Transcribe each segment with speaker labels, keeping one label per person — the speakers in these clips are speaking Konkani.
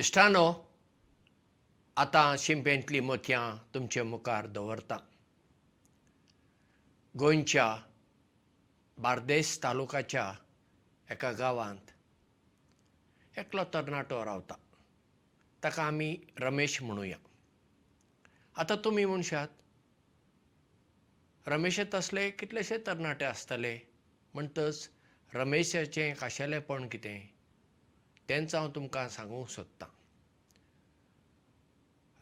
Speaker 1: इश्टानो आतां शिंपेंतलीं मोतयां तुमचे मुखार दवरतां. गोंयच्या बार्देस तालुकाच्या एका गांवांत एकलो तरणाटो रावता. ताका आमी रमेश म्हणुया. आतां तुमी म्हणशात रमेशा तसले कितलेशे तरणाटे आसतले? म्हणटच रमेशाचें खाशेलेपण कितें तेंच हांव तुमकां सांगूंक सोदतां.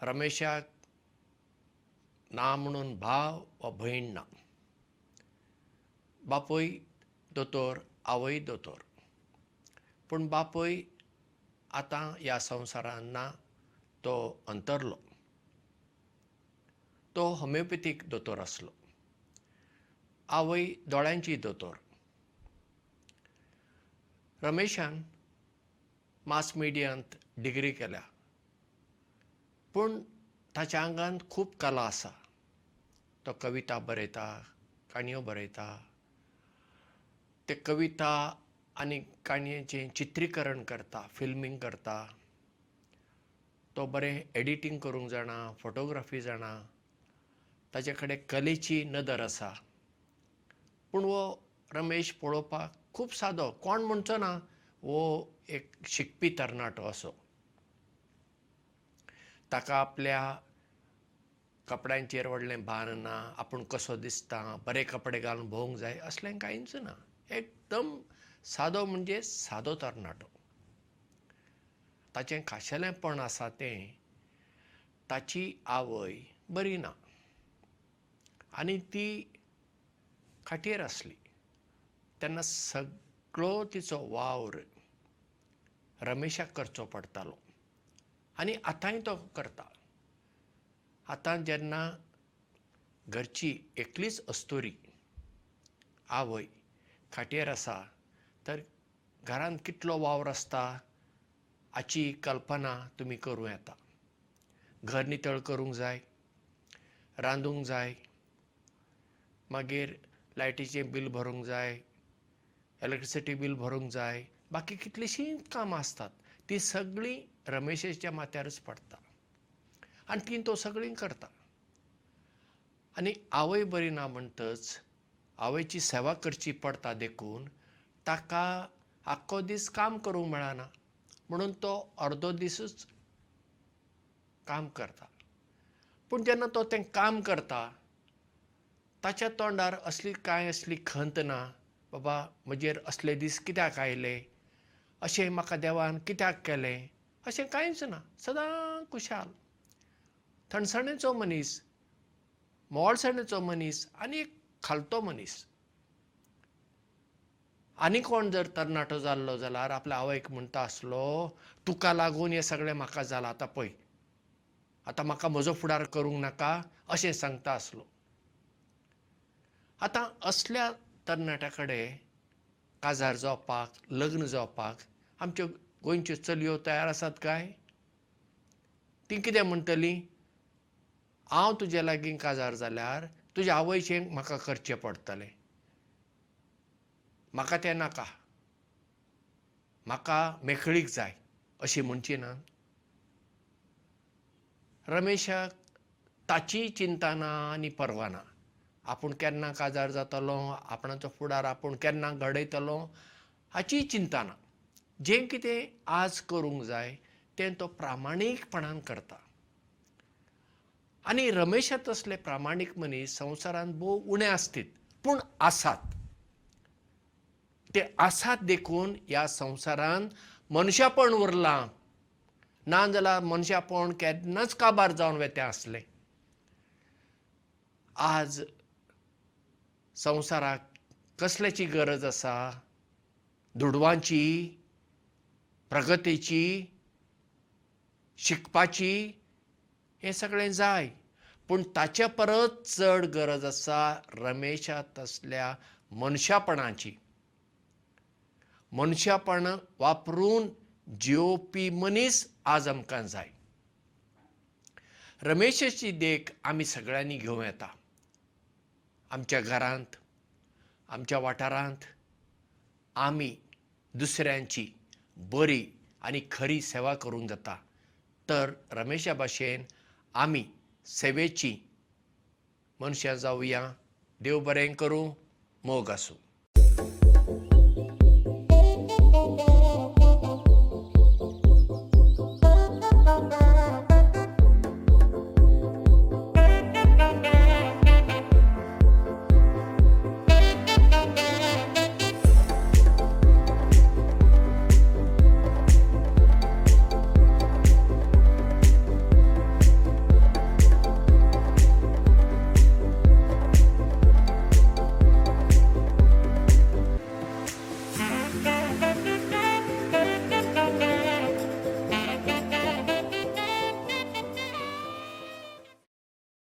Speaker 1: रमेशाक ना म्हणून भाव वा भयण ना. बापूय दोतोर आवय दोतोर. पूण बापूय आतां ह्या संवसारान ना तो अंतरलो. तो होमिओपॅथीक दोतोर आसलो. आवय दोळ्यांची दोतोर. रमेशान मास मिडियांत डिग्री केल्या. पूण ताच्या आंगांत खूब कला आसा. तो कविता बरयता काणयो बरयता. ते कविता आनी काणयेचें चित्रीकरण करता फिल्मींग करता. तो बरें एडिटींग करूंक जाणा फोटोग्राफी जाणा. ताचे कडेन कलेची नदर आसा. पूण वो रमेश पळोवपाक खूब सादो कोण म्हणचो ना वो एक शिकपी तरणाटो असो. ताका आपल्या कपड्यांचेर व्हडलें भार ना आपूण कसो दिसता बरे कपडे घालून भोवंक जाय असलें कांयच ना. एकदम सादो म्हणजे सादो तरणाटो. ताचें खाशेलेंपण आसा तें ताची आवय बरी ना. आनी ती खाटयेर आसली. तेन्ना सगळो तिचो वावर रमेशाक करचो पडटालो आनी आतांय तो करता. आतां जेन्ना घरची एकलीच अस्तुरी आवय खाटयेर आसा तर घरांत कितलो वावर आसता हाची कल्पना तुमी करूं येता. घर नितळ करूंक जाय रांदूंक जाय मागीर लायटीचें बील भरूंक जाय इलेक्ट्रिसिटी बील भरूंक जाय बाकी कितलींशींच कामां आसतात ती सगळीं रमेशाच्या माथ्यारच पडटा आनी ती तो सगळीं करता. आनी आवय बरी ना म्हणटच आवयची सेवा करची पडटा देखून ताका आख्खो दीस काम करूंक मेळना म्हणून तो अर्दो दिसूच काम करता. पूण जेन्ना तो तें काम करता ताच्या तोंडार असली कांय असली खंत ना बाबा म्हजेर असले दीस कित्याक आयले? अशें म्हाका देवान कित्याक केलें? अशें कांयच ना. सदां खुशाल. थंडसाणेचो मनीस मोवाळसाणेचो मनीस आनी एक खालतो मनीस. आनी कोण जर तरणाटो जाल्लो जाल्यार आपल्या आवयक म्हणटा आसलो तुका लागून हें सगळें म्हाका जालां आतां पळय. आतां म्हाका म्हजो फुडार करूंक नाका अशें सांगता आसलो. आतां असल्या तरणाट्या कडेन काजार जावपाक लग्न जावपाक आमच्यो गोंयच्यो चलयो तयार आसात काय? ती कितें म्हणटलीं? हांव तुजे लागीं काजार जाल्यार तुज्या आवयचें म्हाका करचें पडटलें. म्हाका तें नाका. म्हाका मेकळीक जाय अशी म्हणची ना. रमेशाक ताची चिंता ना आनी पर्वा ना आपूण केन्ना काजार जातलो आपणाचो फुडार आपूण केन्ना घडयतलो हाची चिंता ना. जें कितें आज करूंक जाय तें तो प्रामाणीकपणान करता. आनी रमेशा तसले प्रामाणीक मनीस संवसारांत भोव उणे आसतीत पूण आसात. ते आसात देखून ह्या संवसारांत मनशापण उरलां. ना जाल्यार मनशापण केन्नाच काबार जावन वेतें आसलें. आज संवसाराक कसल्याची गरज आसा? दुडवांची प्रगतीची शिकपाची हें सगळें जाय. पूण ताचे परस चड गरज आसा रमेशा तसल्या मनशापणाची. मनशापण वापरून जियोवपी मनीस आज आमकां जाय. रमेशाची देख आमी सगळ्यांनी घेवं येता आमच्या घरांत आमच्या वाठारांत आमी दुसऱ्यांची बरी आनी खरी सेवा करूंक जाता. तर रमेशा भाशेन आमी सेवेची मनशां जावया देव बरें करूं मोग आसूं